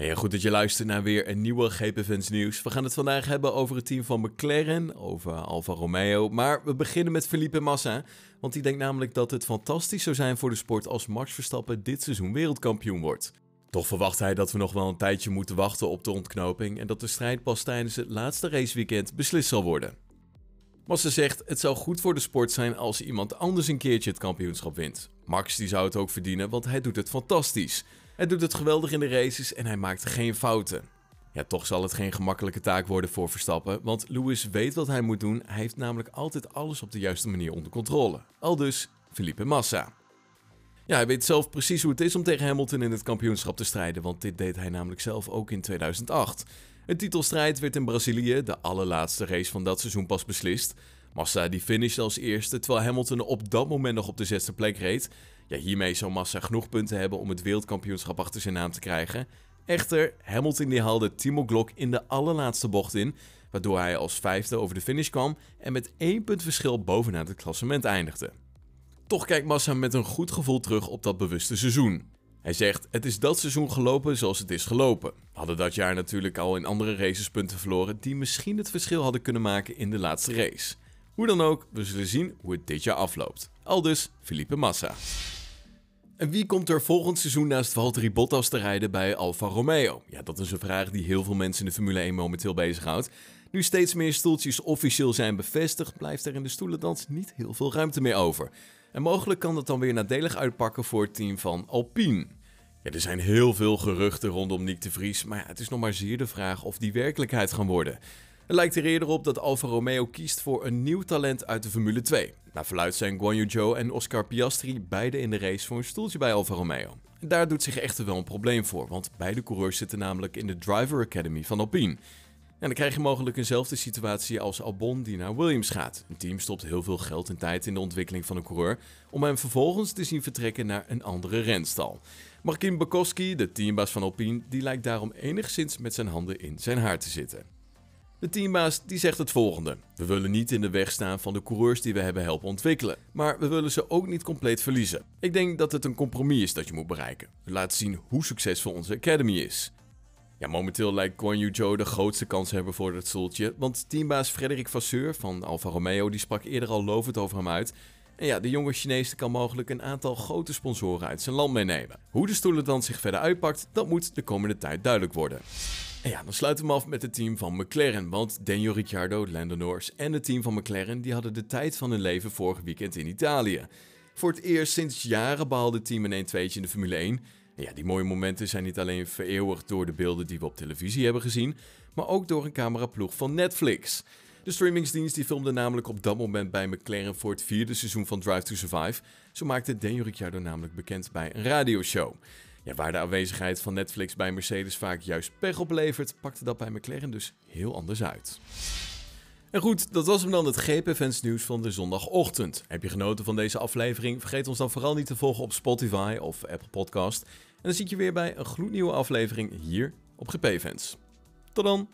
Hey, goed dat je luistert naar weer een nieuwe GP nieuws. We gaan het vandaag hebben over het team van McLaren, over Alfa Romeo. Maar we beginnen met Felipe Massa, want die denkt namelijk dat het fantastisch zou zijn voor de sport als Max Verstappen dit seizoen wereldkampioen wordt. Toch verwacht hij dat we nog wel een tijdje moeten wachten op de ontknoping en dat de strijd pas tijdens het laatste raceweekend beslist zal worden. Massa zegt het zou goed voor de sport zijn als iemand anders een keertje het kampioenschap wint. Max die zou het ook verdienen, want hij doet het fantastisch. Hij doet het geweldig in de races en hij maakt geen fouten. Ja, toch zal het geen gemakkelijke taak worden voor Verstappen, want Lewis weet wat hij moet doen. Hij heeft namelijk altijd alles op de juiste manier onder controle. Al dus Felipe Massa. Ja, hij weet zelf precies hoe het is om tegen Hamilton in het kampioenschap te strijden, want dit deed hij namelijk zelf ook in 2008. Een titelstrijd werd in Brazilië, de allerlaatste race van dat seizoen, pas beslist. Massa die finishte als eerste, terwijl Hamilton op dat moment nog op de zesde plek reed. Ja, hiermee zou Massa genoeg punten hebben om het wereldkampioenschap achter zijn naam te krijgen. Echter, Hamilton die haalde Timo Glock in de allerlaatste bocht in, waardoor hij als vijfde over de finish kwam en met één punt verschil bovenaan het klassement eindigde. Toch kijkt Massa met een goed gevoel terug op dat bewuste seizoen. Hij zegt: Het is dat seizoen gelopen zoals het is gelopen. We hadden dat jaar natuurlijk al in andere races punten verloren die misschien het verschil hadden kunnen maken in de laatste race. Hoe dan ook, we zullen zien hoe het dit jaar afloopt. Aldus Felipe Massa. En wie komt er volgend seizoen naast Valtteri Bottas te rijden bij Alfa Romeo? Ja, dat is een vraag die heel veel mensen in de Formule 1 momenteel bezighoudt. Nu steeds meer stoeltjes officieel zijn bevestigd, blijft er in de stoelendans niet heel veel ruimte meer over. En mogelijk kan dat dan weer nadelig uitpakken voor het team van Alpine. Er zijn heel veel geruchten rondom Nick de Vries, maar ja, het is nog maar zeer de vraag of die werkelijkheid gaan worden. Het lijkt er eerder op dat Alfa Romeo kiest voor een nieuw talent uit de Formule 2. Naar verluidt zijn Guan Yu Zhou en Oscar Piastri beide in de race voor een stoeltje bij Alfa Romeo. En daar doet zich echter wel een probleem voor, want beide coureurs zitten namelijk in de Driver Academy van Alpine. En dan krijg je mogelijk eenzelfde situatie als Albon die naar Williams gaat. Een team stopt heel veel geld en tijd in de ontwikkeling van een coureur om hem vervolgens te zien vertrekken naar een andere renstal. Markin Bakowski, de teambaas van Alpine, die lijkt daarom enigszins met zijn handen in zijn haar te zitten. De teambaas die zegt het volgende. We willen niet in de weg staan van de coureurs die we hebben helpen ontwikkelen. Maar we willen ze ook niet compleet verliezen. Ik denk dat het een compromis is dat je moet bereiken. Laat zien hoe succesvol onze academy is. Ja, momenteel lijkt Guan Yu Zhou de grootste kans hebben voor dat stoeltje. Want teambaas Frederik Vasseur van Alfa Romeo die sprak eerder al lovend over hem uit. En ja, de jonge Chinees kan mogelijk een aantal grote sponsoren uit zijn land meenemen. Hoe de stoelen dan zich verder uitpakt, dat moet de komende tijd duidelijk worden. En ja, dan sluiten we af met het team van McLaren. Want Daniel Ricciardo, Lando Norris en het team van McLaren die hadden de tijd van hun leven vorig weekend in Italië. Voor het eerst sinds jaren behaalde het team een 1-2'tje in de Formule 1. Ja, die mooie momenten zijn niet alleen vereeuwigd door de beelden die we op televisie hebben gezien, maar ook door een cameraploeg van Netflix. De streamingsdienst die filmde namelijk op dat moment bij McLaren voor het vierde seizoen van Drive to Survive. Zo maakte Daniel Ricciardo namelijk bekend bij een radioshow. Ja, waar de aanwezigheid van Netflix bij Mercedes vaak juist pech oplevert, pakte dat bij McLaren dus heel anders uit. En goed, dat was hem dan het GP nieuws van de zondagochtend. Heb je genoten van deze aflevering? Vergeet ons dan vooral niet te volgen op Spotify of Apple Podcast. En dan zie ik je weer bij een gloednieuwe aflevering hier op GP Fans. Tot dan!